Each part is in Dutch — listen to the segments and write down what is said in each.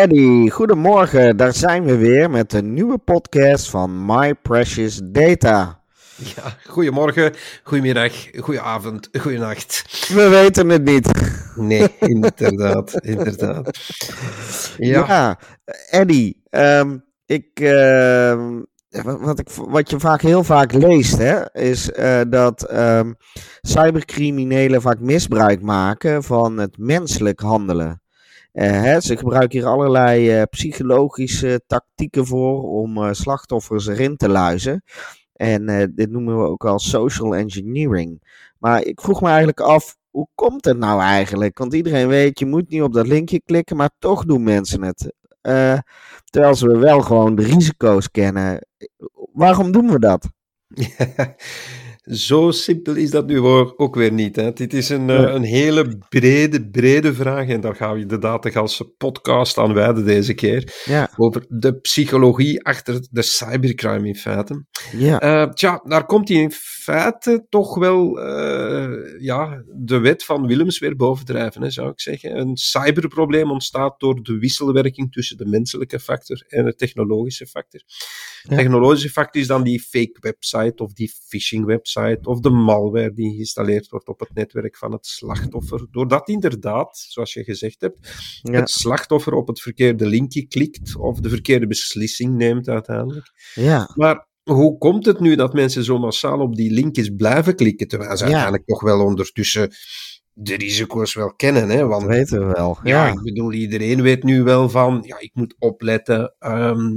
Eddie, goedemorgen. Daar zijn we weer met een nieuwe podcast van My Precious Data. Ja, goedemorgen, goedemiddag, goedenavond, goedenacht. We weten het niet. Nee, inderdaad, inderdaad. Ja, Ja, Eddie, ehm, ik, ehm, wat, ik, wat je vaak heel vaak leest, hè, is eh, dat ehm, cybercriminelen vaak misbruik maken van het menselijk handelen. Eh, ze gebruiken hier allerlei eh, psychologische tactieken voor om eh, slachtoffers erin te luizen. En dit noemen we ook al social engineering. Maar ik vroeg me eigenlijk af, hoe komt het nou eigenlijk? Want iedereen weet, je moet niet op dat linkje klikken, maar toch doen mensen het. Terwijl ze wel gewoon de risico's kennen. Waarom doen we dat? zo simpel is dat nu ook weer niet. Hè. Dit is een, eh, Ja. een hele brede, brede vraag en daar gaan we inderdaad de ganse podcast aan wijden deze keer. Ja, Over de psychologie achter de cybercrime in feite. ja, Eh, tja, daar komt hij in feite toch wel eh, ja, de wet van Willems weer bovendrijven, hè, zou ik zeggen. Een cyberprobleem ontstaat door de wisselwerking tussen de menselijke factor en de technologische factor. De Ja. technologische factor is dan die fake website of die phishing website of de malware die geïnstalleerd wordt op het netwerk van het slachtoffer. Doordat inderdaad, zoals je gezegd hebt, ja, het slachtoffer op het verkeerde linkje klikt of de verkeerde beslissing neemt uiteindelijk. ja, Maar hoe komt het nu dat mensen zo massaal op die linkjes blijven klikken, terwijl ze Ja. eigenlijk toch wel ondertussen de risico's wel kennen? Hè? dat Want weten we wel. ja, Ja, ik bedoel, iedereen weet nu wel van, ja, ik moet opletten, ehm,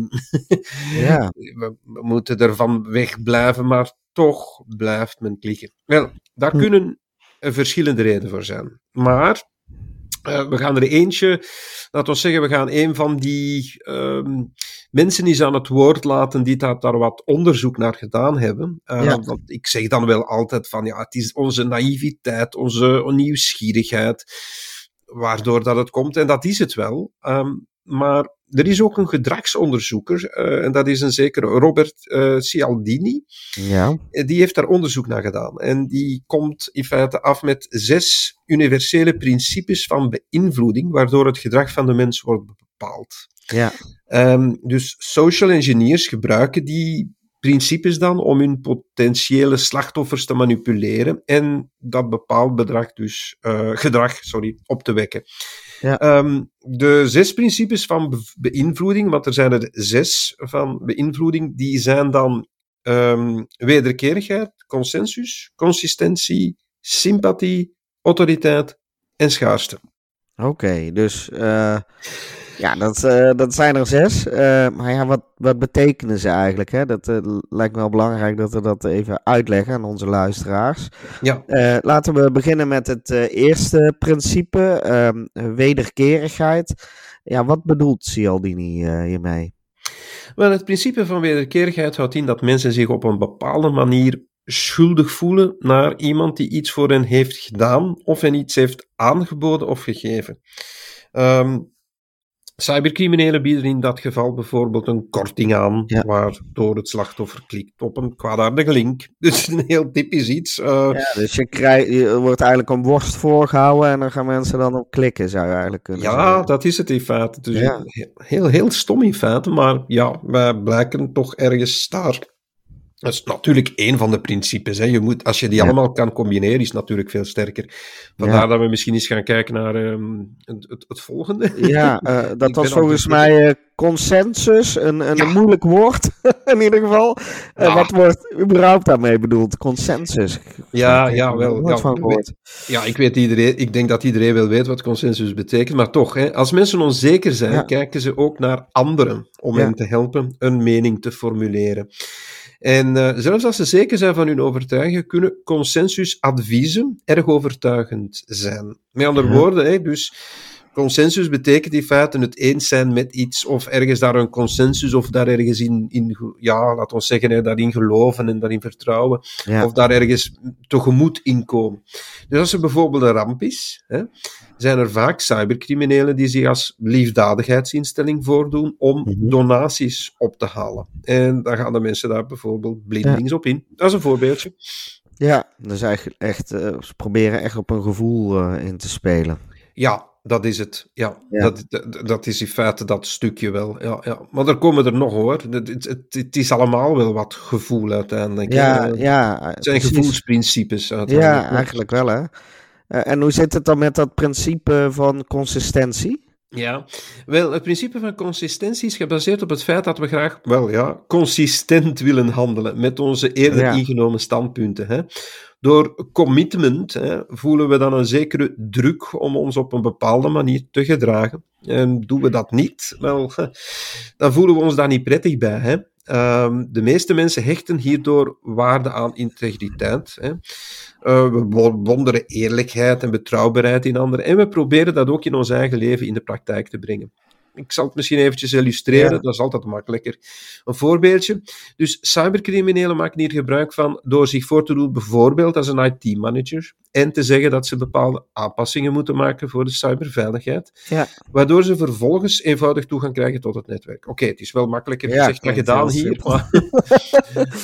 ja, we, we moeten ervan wegblijven, maar toch blijft men klikken. Wel, daar Hm. kunnen verschillende redenen voor zijn. Maar eh, we gaan er eentje, laten we zeggen, we gaan een van die ehm, mensen eens aan het woord laten die daar, daar wat onderzoek naar gedaan hebben. Eh, Ja. want ik zeg dan wel altijd van, ja, het is onze naïviteit, onze nieuwsgierigheid, waardoor dat het komt. En dat is het wel. Ehm, maar er is ook een gedragsonderzoeker, eh, en dat is een zekere Robert eh, Cialdini. ja, Eh, Die heeft daar onderzoek naar gedaan. En die komt in feite af met zes universele principes van beïnvloeding, waardoor het gedrag van de mens wordt bepaald. ja, Ehm, dus social engineers gebruiken die principes dan om hun potentiële slachtoffers te manipuleren en dat bepaald bedrag dus, gedrag sorry, op te wekken. Ja. Ehm, de zes principes van be- beïnvloeding, want er zijn er zes van beïnvloeding, die zijn dan ehm, wederkerigheid, consensus, consistentie, sympathie, autoriteit en schaarste. Oké, dus eh, ja, dat, eh, dat zijn er zes. Eh, maar ja, wat, wat betekenen ze eigenlijk? Hè? Dat eh, lijkt me wel belangrijk dat we dat even uitleggen aan onze luisteraars. Ja, laten we beginnen met het eerste principe, ehm, wederkerigheid. Ja, wat bedoelt Cialdini hiermee? Wel, het principe van wederkerigheid houdt in dat mensen zich op een bepaalde manier schuldig voelen naar iemand die iets voor hen heeft gedaan of hen iets heeft aangeboden of gegeven. Ehm, cybercriminelen bieden in dat geval bijvoorbeeld een korting aan, Ja. waardoor het slachtoffer klikt op een kwaadaardige link. Dus een heel typisch iets. eh, Ja, dus je, krijgt, je wordt eigenlijk een worst voorgehouden en dan gaan mensen dan op klikken, zou je eigenlijk kunnen Ja, zeggen. dat is het in feite. Dus Ja. heel, heel stom in feite, maar ja, wij blijken toch ergens daar. Dat is natuurlijk één van de principes. Hè. Je moet, als je die Ja. allemaal kan combineren, is het natuurlijk veel sterker. Vandaar Ja. dat we misschien eens gaan kijken naar ehm, het, het, het volgende. Ja, eh, dat was volgens vergeten. mij eh, consensus, een, een, Ja. een moeilijk woord in ieder geval. Eh, wat wordt überhaupt daarmee bedoeld? Consensus. Ja, ja, wel. Ja, van. Ja, ik, weet iedereen, ik denk dat iedereen wel weet wat consensus betekent, maar toch, hè, als mensen onzeker zijn, kijken ze ook naar anderen om hen te helpen een mening te formuleren. En eh, zelfs als ze zeker zijn van hun overtuiging, kunnen consensusadviezen erg overtuigend zijn. Met andere Ja. woorden, hè, dus consensus betekent in feite het eens zijn met iets, of ergens daar een consensus, of daar ergens in, in ja, laat ons zeggen, daarin geloven en daarin vertrouwen, of daar ergens tegemoet in komen. Dus als er bijvoorbeeld een ramp is, hè, zijn er vaak cybercriminelen die zich als liefdadigheidsinstelling voordoen om mhm. donaties op te halen. En dan gaan de mensen daar bijvoorbeeld blindelings op in. Dat is een voorbeeldje. Ja, dus eigenlijk echt, uh, ze proberen echt op een gevoel uh, in te spelen. Ja, dat is het. Ja, Dat, dat, is in feite dat stukje wel. Ja, ja. Maar er komen er nog hoor. Het, het, het is allemaal wel wat gevoel uiteindelijk. Ja, ja. Het zijn gevoelsprincipes Ja, eigenlijk wel hè. Uh, en hoe zit het dan met dat principe van consistentie? Ja, wel, het principe van consistentie is gebaseerd op het feit dat we graag, wel ja, consistent willen handelen met onze eerder ingenomen standpunten. Hè. Door commitment hè, voelen we dan een zekere druk om ons op een bepaalde manier te gedragen. En doen we dat niet, wel, dan voelen we ons daar niet prettig bij. Hè. Um, de meeste mensen hechten hierdoor waarde aan integriteit. Hè. Uh, we bewonderen eerlijkheid en betrouwbaarheid in anderen. En we proberen dat ook in ons eigen leven in de praktijk te brengen. Ik zal het misschien eventjes illustreren, dat is altijd makkelijker. Een voorbeeldje. Dus cybercriminelen maken hier gebruik van door zich voor te doen bijvoorbeeld als een IT-manager en te zeggen dat ze bepaalde aanpassingen moeten maken voor de cyberveiligheid, ja. waardoor ze vervolgens eenvoudig toegang krijgen tot het netwerk. Oké, het is wel makkelijker gezegd dan gedaan hier, maar,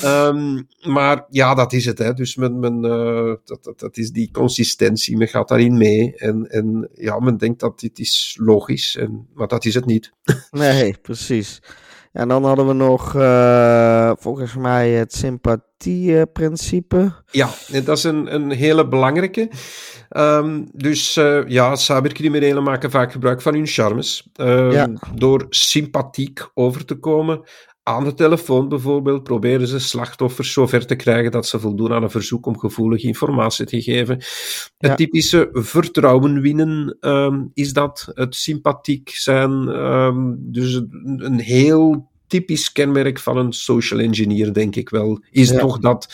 um, maar, ja, dat is het. Hè. Dus men, men, uh, dat, dat, dat, is die consistentie, men gaat daarin mee en, en ja, men denkt dat dit is logisch, en, maar dat is het niet. nee, precies. En dan hadden we nog uh, volgens mij het sympathieprincipe. Ja, dat is een, een hele belangrijke. Um, dus uh, ja, cybercriminelen maken vaak gebruik van hun charmes. Um, ja. Door sympathiek over te komen. Aan de telefoon bijvoorbeeld proberen ze slachtoffers zover te krijgen dat ze voldoen aan een verzoek om gevoelige informatie te geven. Het typische vertrouwen winnen um, is dat, het sympathiek zijn. Um, dus een, een heel typisch kenmerk van een social engineer, denk ik wel, is toch dat,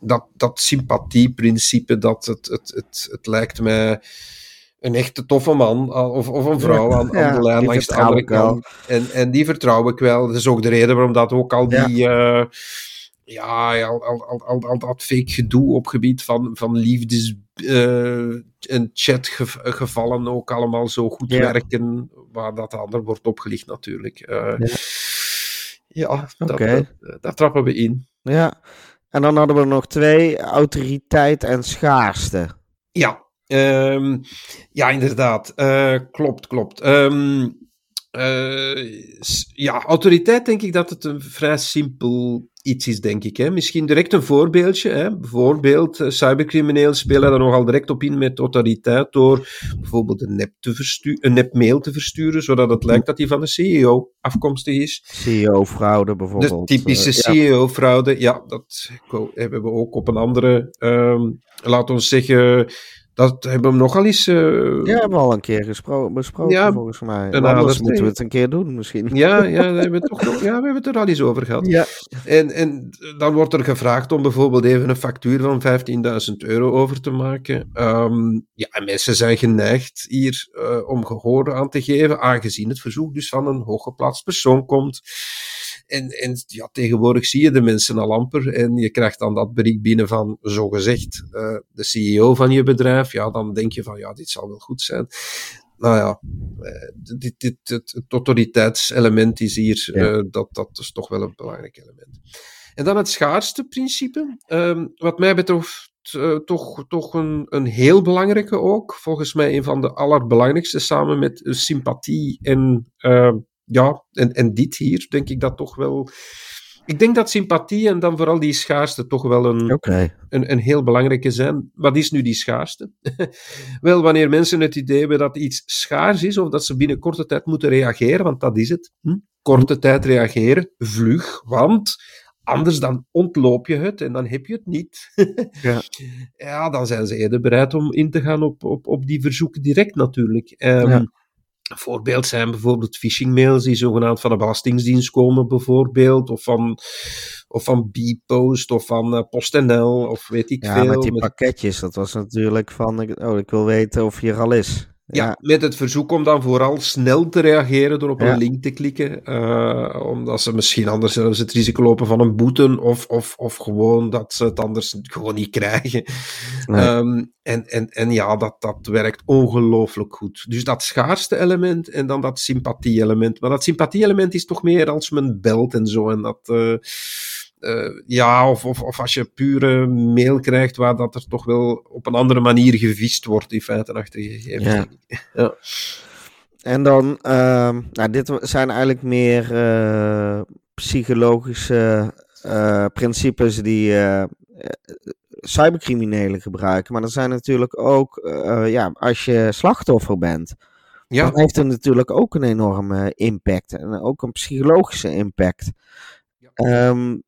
dat, dat sympathieprincipe, dat het, het, het, het lijkt mij een echte toffe man of, of een vrouw aan, aan de lijn langs de andere kant. En, en die vertrouw ik wel. Dat is ook de reden waarom dat ook al die... Ja. Uh, ja, al, al, al, al, dat fake gedoe op gebied van, van liefdes uh, en chatgevallen ook allemaal zo goed werken, waar dat ander wordt opgelicht natuurlijk. Uh, ja. ja, okay. dat, daar trappen we in. Ja, en dan hadden we nog twee, autoriteit en schaarste. Ja, Um, ja, inderdaad. Uh, klopt, klopt. Um, uh, ja, autoriteit denk ik dat het een vrij simpel iets is, denk ik. Hè. Misschien direct een voorbeeldje. Hè. Bijvoorbeeld, uh, cybercriminelen spelen daar nogal direct op in met autoriteit door bijvoorbeeld een nep, te een nep mail te versturen, zodat het lijkt dat die van de CEO afkomstig is. CEO-fraude bijvoorbeeld. De typische CEO-fraude, ja, dat hebben we ook op een andere, um, laat ons zeggen dat hebben we nogal eens... Uh... Ja, hebben we al een keer besproken ja, volgens mij. En anders moeten we het een keer doen misschien. Ja, ja, daar hebben we, toch nog, ja we hebben het er al eens over gehad. Ja. En, en dan wordt er gevraagd om bijvoorbeeld even een factuur van 15.000 euro over te maken. Um, ja, en mensen zijn geneigd hier uh, om gehoor aan te geven, aangezien het verzoek dus van een hooggeplaatst persoon komt. En, en ja, tegenwoordig zie je de mensen al amper en je krijgt dan dat bericht binnen van, zogezegd, uh, de CEO van je bedrijf. Ja, dan denk je van, ja, dit zal wel goed zijn. Nou ja, uh, dit, dit, het, het autoriteitselement is hier, ja. uh, dat, dat is toch wel een belangrijk element. En dan het schaarste principe, um, wat mij betreft uh, toch, toch een, een heel belangrijke ook. Volgens mij een van de allerbelangrijkste, samen met sympathie en uh, ja, en, en dit hier denk ik dat toch wel. Ik denk dat sympathie en dan vooral die schaarste toch wel een, een, een heel belangrijke zijn. Wat is nu die schaarste? wel, wanneer mensen het idee hebben dat iets schaars is of dat ze binnen korte tijd moeten reageren, want dat is het. Hm? Korte tijd reageren, vlug, want anders dan ontloop je het en dan heb je het niet. ja. ja, dan zijn ze eerder bereid om in te gaan op, op, op die verzoeken direct natuurlijk. Um, ja. Een voorbeeld zijn bijvoorbeeld phishing-mails die zogenaamd van de Belastingdienst komen, bijvoorbeeld, of van, of van Bpost, of van uh, PostNL, of weet ik ja, veel. Ja, met die pakketjes, dat was natuurlijk van, oh, ik wil weten of je er al is. Ja, met het verzoek om dan vooral snel te reageren door op een link te klikken. eh, omdat ze misschien anders zelfs het risico lopen van een boete. Of, of, of gewoon dat ze het anders gewoon niet krijgen. Nee. Ehm, en, en, en ja, dat, dat werkt ongelooflijk goed. Dus dat schaarste element en dan dat sympathie-element. Maar dat sympathie-element is toch meer als men belt en zo. En dat, eh, eh, ja, of, of, of als je pure mail krijgt waar dat er toch wel op een andere manier gevist wordt, die feiten achter je gegevens. Ja. En dan, ehm, nou, dit zijn eigenlijk meer eh, psychologische eh, principes die cybercriminelen gebruiken. Maar er zijn natuurlijk ook, ja, als je slachtoffer bent, Ja, dan heeft het natuurlijk ook een enorme impact. En ook een psychologische impact. Ja. Ehm, eh,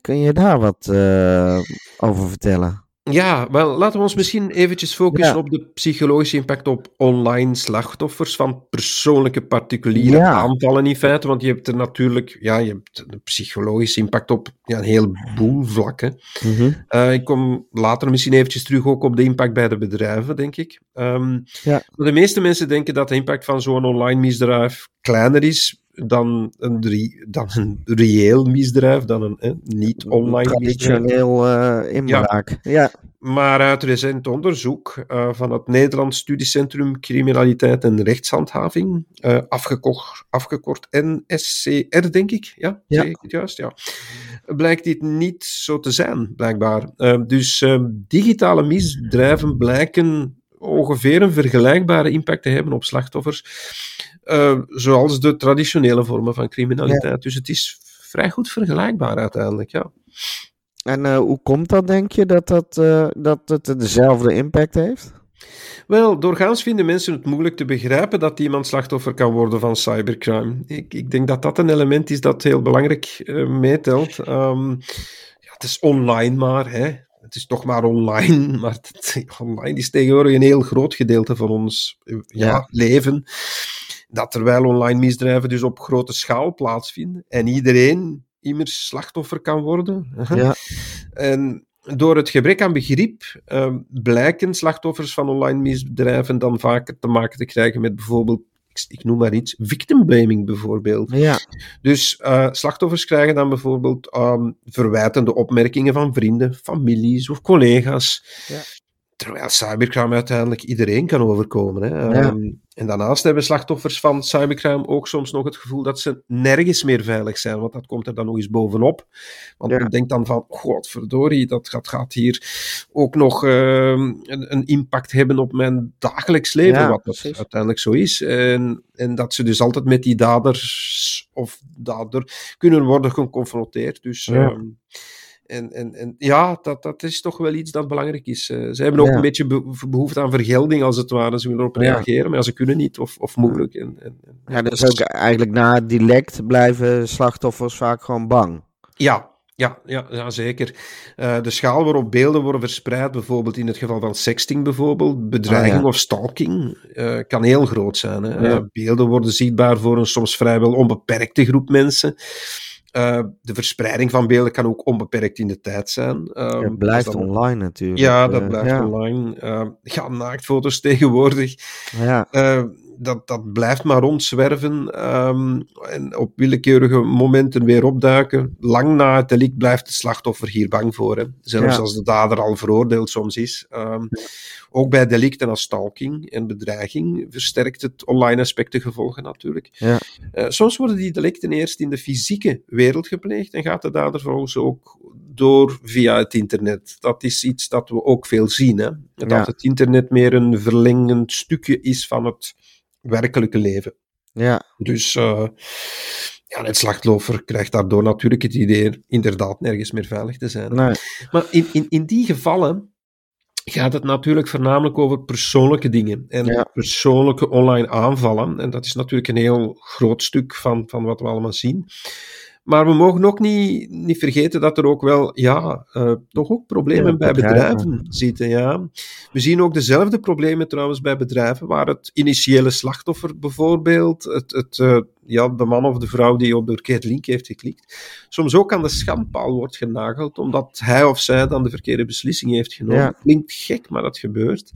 kun je daar wat eh, over vertellen? Ja, wel, laten we ons misschien eventjes focussen Ja. op de psychologische impact op online slachtoffers van persoonlijke particuliere Ja. aanvallen in feite. Want je hebt er natuurlijk, ja, je hebt een psychologische impact op ja, een heleboel vlakken. Mhm. Eh, ik kom later misschien eventjes terug ook op de impact bij de bedrijven, denk ik. Ehm, Ja. maar De meeste mensen denken dat de impact van zo'n online misdrijf kleiner is dan een, re- dan een reëel misdrijf, dan een eh, niet-online misdrijf. Traditioneel eh inbraak. Ja. Maar uit recent onderzoek eh, van het Nederlands Studiecentrum Criminaliteit en Rechtshandhaving, eh, afgekort, afgekort NSCR, denk ik, ja, Ja. zeg ik het juist, ja, blijkt dit niet zo te zijn, blijkbaar. Dus digitale misdrijven blijken ongeveer een vergelijkbare impact te hebben op slachtoffers, eh, zoals de traditionele vormen van criminaliteit. Dus het is vrij goed vergelijkbaar uiteindelijk, ja. En eh, hoe komt dat, denk je, dat, dat, eh, dat het dezelfde impact heeft? Wel, doorgaans vinden mensen het moeilijk te begrijpen dat iemand slachtoffer kan worden van cybercrime. Ik, ik denk dat dat een element is dat heel belangrijk meetelt. Ehm, ja, het is online maar, hè. Het is toch maar online, maar het, online is tegenwoordig een heel groot gedeelte van ons eh, ja, Ja. leven. Dat terwijl online misdrijven dus op grote schaal plaatsvinden en iedereen immers slachtoffer kan worden. Ja. En door het gebrek aan begrip ehm, blijken slachtoffers van online misdrijven dan vaker te maken te krijgen met bijvoorbeeld, ik, ik noem maar iets, victim blaming bijvoorbeeld. Ja. Dus eh, slachtoffers krijgen dan bijvoorbeeld ehm, verwijtende opmerkingen van vrienden, families of collega's. Ja. Terwijl cybercrime uiteindelijk iedereen kan overkomen. Hè. Ja. Ehm, en daarnaast hebben slachtoffers van cybercrime ook soms nog het gevoel dat ze nergens meer veilig zijn, want dat komt er dan nog eens bovenop. Want Ja. men denkt dan van, godverdorie, dat gaat, gaat hier ook nog ehm, een, een impact hebben op mijn dagelijks leven, Ja, wat dat uiteindelijk zo is. En, en dat ze dus altijd met die daders of dader kunnen worden geconfronteerd. Dus Ja. En, en, en ja, dat, dat is toch wel iets dat belangrijk is. Eh, ze hebben ook Ja. een beetje be- behoefte aan vergelding, als het ware. Ze willen erop Ja. reageren, maar ze kunnen niet of, of moeilijk. En, en, en- ja, dus ook eigenlijk na het blijven slachtoffers vaak gewoon bang. Ja, ja, ja, ja zeker. Eh, de schaal waarop beelden worden verspreid, bijvoorbeeld in het geval van sexting bijvoorbeeld, bedreiging Ah, ja. of stalking, eh, kan heel groot zijn. Hè? Ja. Beelden worden zichtbaar voor een soms vrijwel onbeperkte groep mensen. Eh, de verspreiding van beelden kan ook onbeperkt in de tijd zijn. Ehm, het blijft dus dan- online natuurlijk. Ja, dat Eh, blijft ja. online. Eh, ja, naaktfoto's tegenwoordig. Ja. Eh, dat, dat blijft maar rondzwerven ehm, en op willekeurige momenten weer opduiken. Lang na het delict blijft het slachtoffer hier bang voor. Hè? Zelfs Ja. als de dader al veroordeeld soms is. Ehm, ook bij delicten als stalking en bedreiging versterkt het online aspect de gevolgen natuurlijk. Ja. Eh, soms worden die delicten eerst in de fysieke wereld gepleegd en gaat de dader vervolgens ook door via het internet. Dat is iets dat we ook veel zien. Hè? Dat Ja. het internet meer een verlengend stukje is van het werkelijke leven. Ja. Dus eh, ja, het slachtoffer krijgt daardoor natuurlijk het idee inderdaad nergens meer veilig te zijn. Nee. Maar in, in, in die gevallen gaat het natuurlijk voornamelijk over persoonlijke dingen en Ja. persoonlijke online aanvallen. En dat is natuurlijk een heel groot stuk van, van wat we allemaal zien. Maar we mogen ook niet, niet vergeten dat er ook wel, ja, eh, toch ook problemen Ja, bij bedrijven. bedrijven zitten. Ja. We zien ook dezelfde problemen trouwens bij bedrijven, waar het initiële slachtoffer bijvoorbeeld, het, het, eh, ja, de man of de vrouw die op de verkeerde link heeft geklikt, soms ook aan de schandpaal wordt genageld, omdat hij of zij dan de verkeerde beslissing heeft genomen. Ja. Klinkt gek, maar dat gebeurt.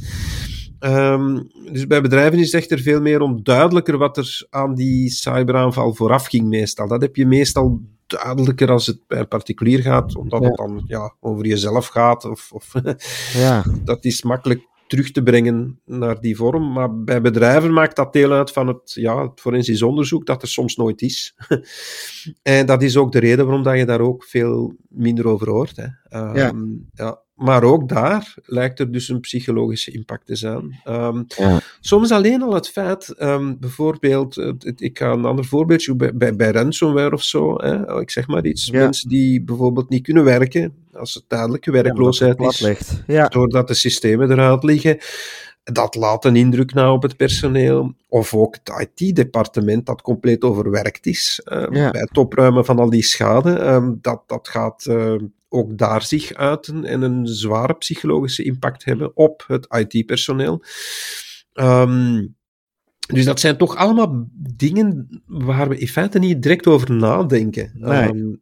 Ehm, dus bij bedrijven is het echter veel meer onduidelijker wat er aan die cyberaanval vooraf ging meestal. Dat heb je meestal duidelijker als het bij een particulier gaat, omdat Ja. het dan ja, over jezelf gaat. Of, of Ja, dat is makkelijk terug te brengen naar die vorm. Maar bij bedrijven maakt dat deel uit van het, ja, het forensisch onderzoek dat er soms nooit is. en dat is ook de reden waarom dat je daar ook veel minder over hoort. Hè. Ehm, Ja. ja. Maar ook daar lijkt er dus een psychologische impact te zijn. Ehm, Ja. Soms alleen al het feit, ehm, bijvoorbeeld, ik ga een ander voorbeeldje bij, bij, bij ransomware of zo, hè, ik zeg maar iets, Ja. mensen die bijvoorbeeld niet kunnen werken, als het tijdelijke Ja, het werkloosheid plat is. Ja, doordat de systemen eruit liggen. Dat laat een indruk na op het personeel. Of ook het IT-departement dat compleet overwerkt is. eh, Ja. Bij het opruimen van al die schade. ehm, dat, dat gaat ook daar zich uiten en een zware psychologische impact hebben op het IT-personeel. Ehm, dus dat zijn toch allemaal dingen waar we in feite niet direct over nadenken. Nee. Ehm,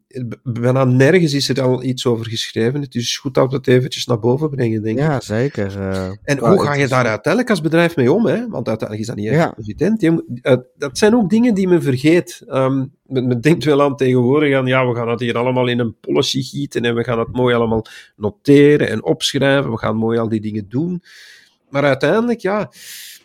bijna nergens is er al iets over geschreven. Het is goed dat we het eventjes naar boven brengen, denk ik. ja zeker. eh. En Ja, hoe ga je daar uiteindelijk als bedrijf mee om? Hè? Want uiteindelijk is dat niet echt Ja. evident. Eh, dat zijn ook dingen die men vergeet. Ehm, men, men denkt wel aan tegenwoordig aan, ja, we gaan dat hier allemaal in een policy gieten en we gaan dat mooi allemaal noteren en opschrijven. We gaan mooi al die dingen doen. Maar uiteindelijk, ja,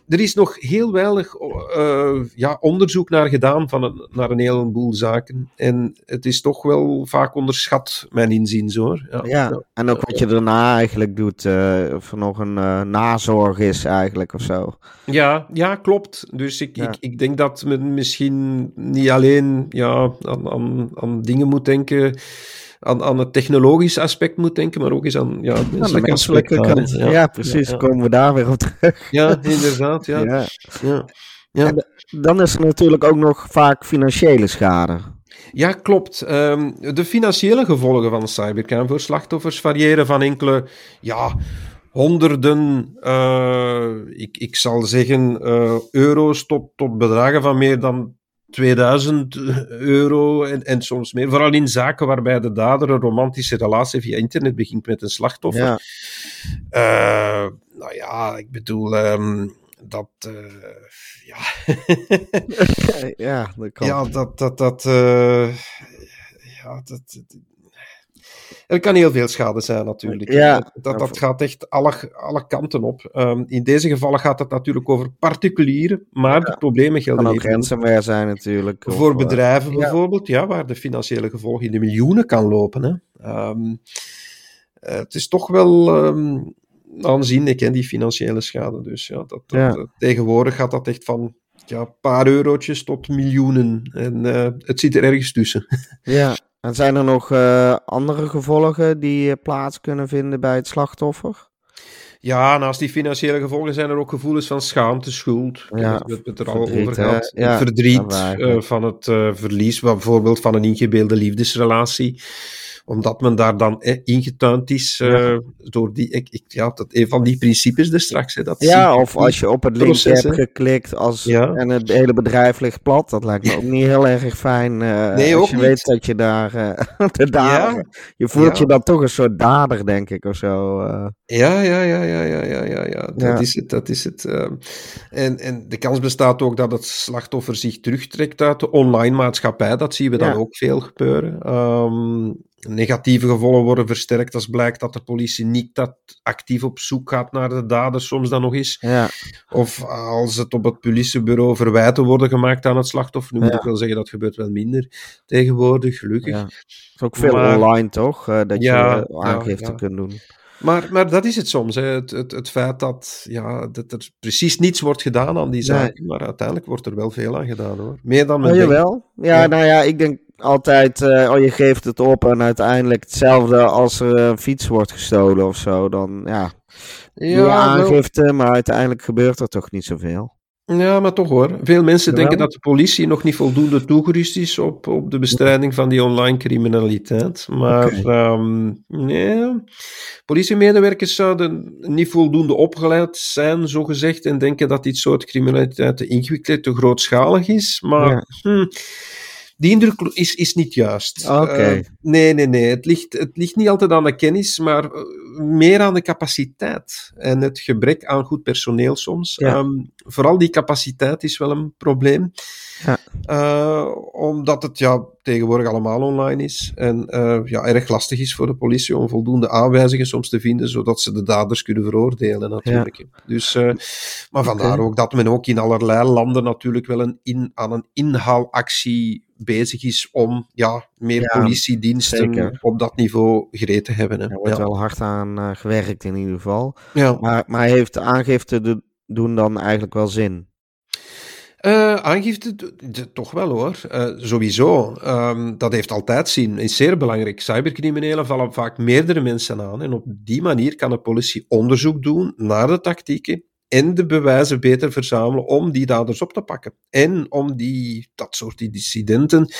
er is nog heel weinig eh, ja, onderzoek naar gedaan van een, naar een heleboel zaken. En het is toch wel vaak onderschat, mijn inziens hoor. Ja. Ja, en ook wat je daarna eigenlijk doet, eh, of er nog een eh, nazorg is eigenlijk of zo. Ja, ja, klopt. Dus ik, Ja. ik, ik denk dat men misschien niet alleen ja, aan, aan, aan dingen moet denken, aan, aan het technologische aspect moet denken, maar ook eens aan ja, het menselijke aspect. Ja, precies. Ja, Komen we daar weer op terug. ja, inderdaad. Ja. Ja. En Dan is er natuurlijk ook nog vaak financiële schade. Ja, klopt. Ehm, de financiële gevolgen van cybercrime voor slachtoffers variëren van enkele, ja, honderden, eh, ik, ik zal zeggen, eh, euro's tot, tot bedragen van meer dan 2000 euro en, en soms meer. Vooral in zaken waarbij de dader een romantische relatie via internet begint met een slachtoffer. Ja, Eh, nou ja, ik bedoel, ehm, dat. eh, ja. ja, dat kan. Ja, dat. dat, dat eh, ja, dat, dat- er kan heel veel schade zijn, natuurlijk. Ja. Dat, dat, dat gaat echt alle, alle kanten op. Ehm, in deze gevallen gaat het natuurlijk over particulieren, maar de problemen gelden kan ook ransomware zijn natuurlijk. voor eh, bedrijven bijvoorbeeld, ja, waar de financiële gevolgen in de miljoenen kan lopen. Hè. Ehm, eh, het is toch wel ehm, aanzienlijk, hè, die financiële schade. Dus ja, dat, Ja. eh, tegenwoordig gaat dat echt van ja, een paar eurotjes tot miljoenen. En het zit er ergens tussen. Ja, en zijn er nog eh, andere gevolgen die eh, plaats kunnen vinden bij het slachtoffer? Ja, naast die financiële gevolgen zijn er ook gevoelens van schaamte, schuld. Ja, het- er al verdriet, over gehad. Verdriet eh, van het verlies, bijvoorbeeld van een ingebeelde liefdesrelatie. Omdat men daar dan eh, ingetuind is eh, Ja. door die... Ik, ik, ja, dat, een van die principes er straks. Hè, dat Ja, of als je op het linkje hebt hè. geklikt als, Ja. en het hele bedrijf ligt plat. Dat lijkt me ook niet heel erg fijn. eh, Nee, als ook je niet. weet dat je daar eh, de dader... Je voelt Ja. je dan toch een soort dader, denk ik, of zo. eh. Ja, ja, ja, ja, ja, ja, ja, ja. Dat Ja. is het, dat is het. ehm. en, en de kans bestaat ook dat het slachtoffer zich terugtrekt uit de online maatschappij. Dat zien we dan ook veel gebeuren. Ehm, negatieve gevolgen worden versterkt als blijkt dat de politie niet dat actief op zoek gaat naar de dader, soms dan nog eens. ja, Of als het op het politiebureau verwijten worden gemaakt aan het slachtoffer. Nu moet ik wel zeggen, dat gebeurt wel minder tegenwoordig, gelukkig. ja. Het is ook veel Maar- online, toch? eh, dat je aangifte kunt doen. Maar, maar dat is het soms. Hè. Het, het, het feit dat, ja, dat er precies niets wordt gedaan aan die zaken. Maar uiteindelijk wordt er wel veel aan gedaan hoor. Meer dan men Oh, denkt. jawel. Ja, Ja. nou ja, ik denk altijd, eh, oh je geeft het op en uiteindelijk hetzelfde als er een fiets wordt gestolen of zo. Dan ja, doe Ja, wel. aangifte, maar uiteindelijk gebeurt er toch niet zoveel. ja, maar toch hoor. Veel mensen denken dat de politie nog niet voldoende toegerust is op, op de bestrijding van die online criminaliteit. Maar Oké. ehm, nee, politiemedewerkers zouden niet voldoende opgeleid zijn, zogezegd, en denken dat dit soort criminaliteit te ingewikkeld, te grootschalig is. Maar Ja. hm, Die indruk is, is niet juist. Oké. Eh, nee, nee, nee. Het ligt, het ligt niet altijd aan de kennis, maar eh, meer aan de capaciteit. En het gebrek aan goed personeel soms. Ja. Ehm, vooral die capaciteit is wel een probleem. Ja. Eh, omdat het ja, tegenwoordig allemaal online is. En ja, erg lastig is voor de politie om voldoende aanwijzingen soms te vinden, zodat ze de daders kunnen veroordelen natuurlijk. Dus, maar vandaar ook dat men ook in allerlei landen natuurlijk wel een in, aan een inhaalactie bezig is om ja, meer Ja, politiediensten zeker. op dat niveau gereed te hebben. Hè. Er wordt ja. wel hard aan eh, gewerkt in ieder geval. Ja. Maar, maar heeft aangifte de, doen dan eigenlijk wel zin? Eh, aangifte, toch wel hoor. Eh, sowieso. Ehm, dat heeft altijd zin. Is zeer belangrijk. Cybercriminelen vallen vaak meerdere mensen aan. En op die manier kan de politie onderzoek doen naar de tactieken en de bewijzen beter verzamelen om die daders op te pakken. En om die, dat soort incidenten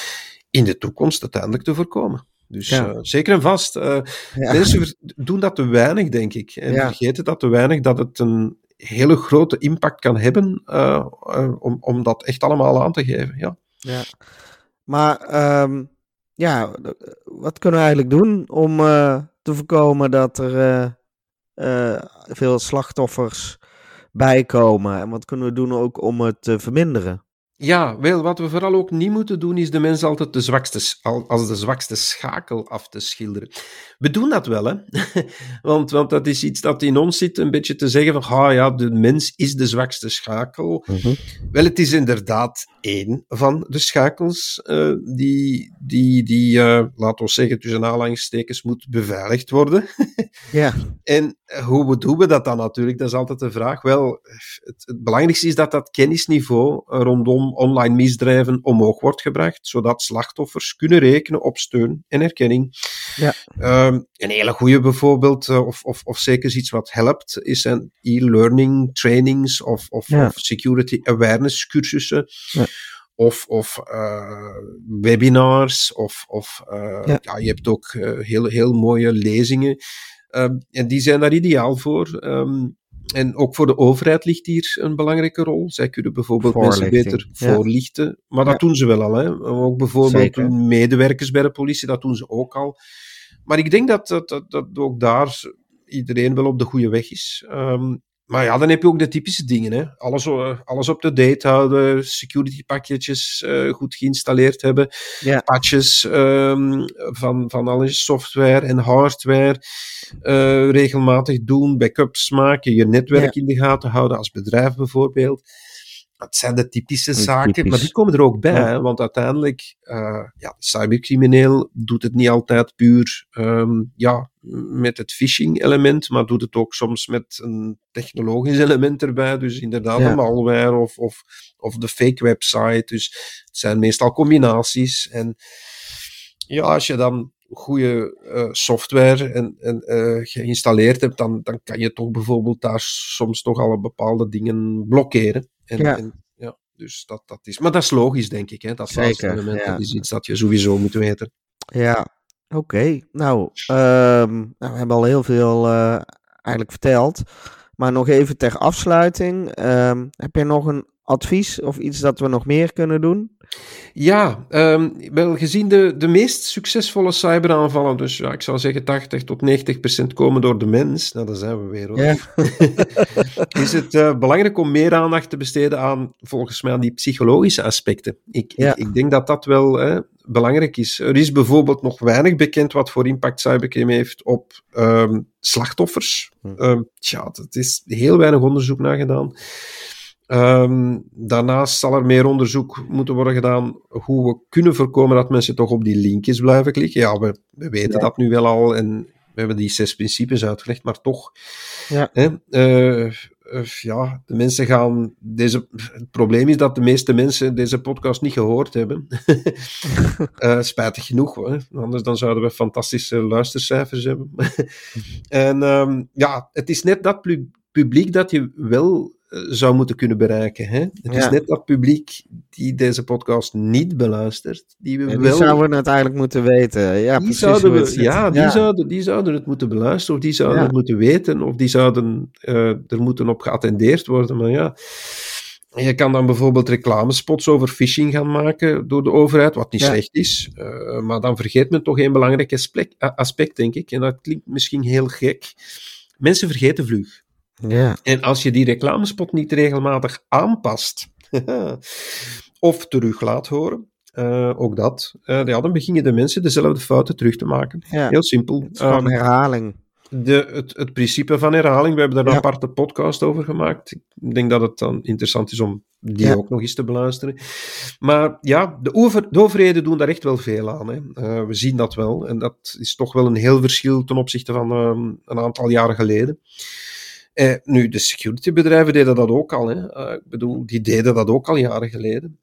in de toekomst uiteindelijk te voorkomen. Dus Ja. eh, zeker en vast. eh, Ja. Mensen doen dat te weinig, denk ik. En Ja. vergeten dat te weinig, dat het een hele grote impact kan hebben eh, om, om dat echt allemaal aan te geven. Ja. Ja. Maar ehm, ja, wat kunnen we eigenlijk doen om te voorkomen dat er veel slachtoffers bijkomen? En wat kunnen we doen ook om het te verminderen? Ja, wel, wat we vooral ook niet moeten doen, is de mens altijd de zwakste, als de zwakste schakel af te schilderen. We doen dat wel, hè. want, want dat is iets dat in ons zit, een beetje te zeggen van, ah ja, de mens is de zwakste schakel. Wel, het is inderdaad één van de schakels eh, die, die, die eh, laten we zeggen, tussen aanhalingstekens moet beveiligd worden. Ja, En hoe doen we dat dan natuurlijk? Dat is altijd de vraag. Wel, het, het belangrijkste is dat dat kennisniveau rondom online misdrijven omhoog wordt gebracht, zodat slachtoffers kunnen rekenen op steun en erkenning. Ja. Ehm, een hele goede bijvoorbeeld, eh, of, of, of zeker iets wat helpt, is een e-learning trainings of, of, Ja. of security awareness cursussen. Ja. Of, of eh, webinars, of, of eh, Ja. ja. je hebt ook heel, heel mooie lezingen. Ehm, en die zijn daar ideaal voor. Ehm, en ook voor de overheid ligt hier een belangrijke rol. Zij kunnen bijvoorbeeld mensen beter ja. voorlichten. Maar dat Ja. doen ze wel al. Hè. Ook bijvoorbeeld Zeker. medewerkers bij de politie, dat doen ze ook al. Maar ik denk dat, dat, dat, dat ook daar iedereen wel op de goede weg is. Ehm, maar ja, dan heb je ook de typische dingen. Hè. Alles, eh, alles op de date houden, security pakketjes eh, goed geïnstalleerd hebben, ja, patches ehm, van, van alle software en hardware eh, regelmatig doen, backups maken, je netwerk in de gaten houden als bedrijf bijvoorbeeld. Dat zijn de typische Typisch. zaken, maar die komen er ook bij, Ja. hè, want uiteindelijk, eh ja, de cybercrimineel doet het niet altijd puur ehm, ja, met het phishing-element, maar doet het ook soms met een technologisch element erbij, dus inderdaad Ja. een malware of, of, of de fake website, dus het zijn meestal combinaties en ja, als je dan goede eh, software en, en, eh, geïnstalleerd hebt, dan, dan kan je toch bijvoorbeeld daar soms toch al bepaalde dingen blokkeren. En, Ja. en, ja, dus dat, dat is, maar dat is logisch, denk ik. Hè? Dat Zeker, element, ja. dat is iets dat je sowieso moet weten. ja. Oké, nou, ehm, nou, we hebben al heel veel eh, eigenlijk verteld. Maar nog even ter afsluiting. ehm, heb je nog een advies of iets dat we nog meer kunnen doen? Ja, ehm, wel gezien de, de meest succesvolle cyberaanvallen, dus ja, ik zou zeggen 80 tot 90 procent komen door de mens, nou daar zijn we weer hoor. Ja. is het eh, belangrijk om meer aandacht te besteden aan, volgens mij, aan die psychologische aspecten. Ik, Ja. ik, ik denk dat dat wel eh, belangrijk is. Er is bijvoorbeeld nog weinig bekend wat voor impact cybercrime heeft op ehm, slachtoffers. Hm. Ehm, tja, er is heel weinig onderzoek naar gedaan. Ehm, daarnaast zal er meer onderzoek moeten worden gedaan hoe we kunnen voorkomen dat mensen toch op die linkjes blijven klikken. Ja, we, we weten Ja. dat nu wel al en we hebben die zes principes uitgelegd, maar toch. Ja. Hè, eh, eh, ja, de mensen gaan. Deze, het probleem is dat de meeste mensen deze podcast niet gehoord hebben. Eh, spijtig genoeg, hè? anders dan zouden we fantastische luistercijfers hebben. en ehm, ja, het is net dat pu- publiek dat je wel zou moeten kunnen bereiken. Hè? Het is net dat publiek die deze podcast niet beluistert, die we Ja, die wel zouden het eigenlijk moeten weten. Ja, die precies zouden we, ja, die, Zouden, die zouden het moeten beluisteren, of die zouden het moeten weten, of die zouden eh, er moeten op geattendeerd worden. Maar ja, Je kan dan bijvoorbeeld reclamespots over phishing gaan maken door de overheid, wat niet slecht is. Eh, maar dan vergeet men toch één belangrijk aspect, aspect, denk ik. En dat klinkt misschien heel gek. Mensen vergeten vlug. Ja. En als je die reclamespot niet regelmatig aanpast of terug laat horen, eh, ook dat, eh, ja, dan beginnen de mensen dezelfde fouten terug te maken. Ja. Heel simpel. Het Ehm, herhaling. de, het, het principe van herhaling, we hebben daar een aparte podcast over gemaakt. Ik denk dat het dan interessant is om die Ja. ook nog eens te beluisteren. Maar ja, de, over, de overheden doen daar echt wel veel aan. Hè. Eh, we zien dat wel. En dat is toch wel een heel verschil ten opzichte van ehm, een aantal jaren geleden. Eh, nu, de securitybedrijven deden dat ook al. Hè. Eh, ik bedoel, die deden dat ook al jaren geleden.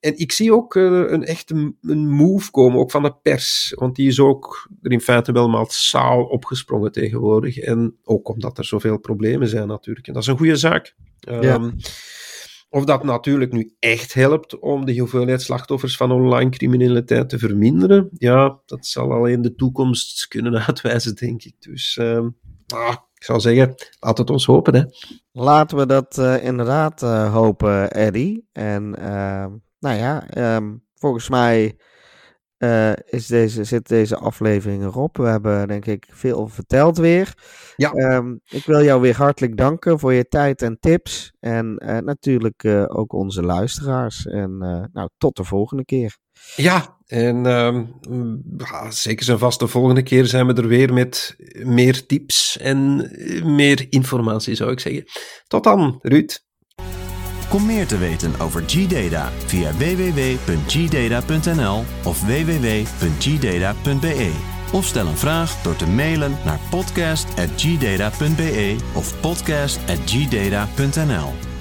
En ik zie ook eh, een echte een move komen, ook van de pers. Want die is ook er in feite wel massaal opgesprongen tegenwoordig. En ook omdat er zoveel problemen zijn natuurlijk. En dat is een goede zaak. Ehm, Of dat natuurlijk nu echt helpt om de hoeveelheid slachtoffers van online criminaliteit te verminderen, ja, dat zal alleen de toekomst kunnen uitwijzen, denk ik. Dus ehm, ah, ik zou zeggen, laat het ons hopen. Hè. Laten we dat eh, inderdaad eh, hopen, Eddy. En ehm, nou ja, ehm, volgens mij eh, is deze, zit deze aflevering erop. We hebben denk ik veel verteld weer. Ja. Ehm, ik wil jou weer hartelijk danken voor je tijd en tips. En natuurlijk ook onze luisteraars. En nou, tot de volgende keer. Ja, en ehm, zeker zijn vast de volgende keer zijn we er weer met meer tips en eh, meer informatie, zou ik zeggen. Tot dan, Ruud. Kom meer te weten over G-Data via www.gdata.nl of www.gdata.be. Of stel een vraag door te mailen naar podcast.gdata.be of podcast.gdata.nl.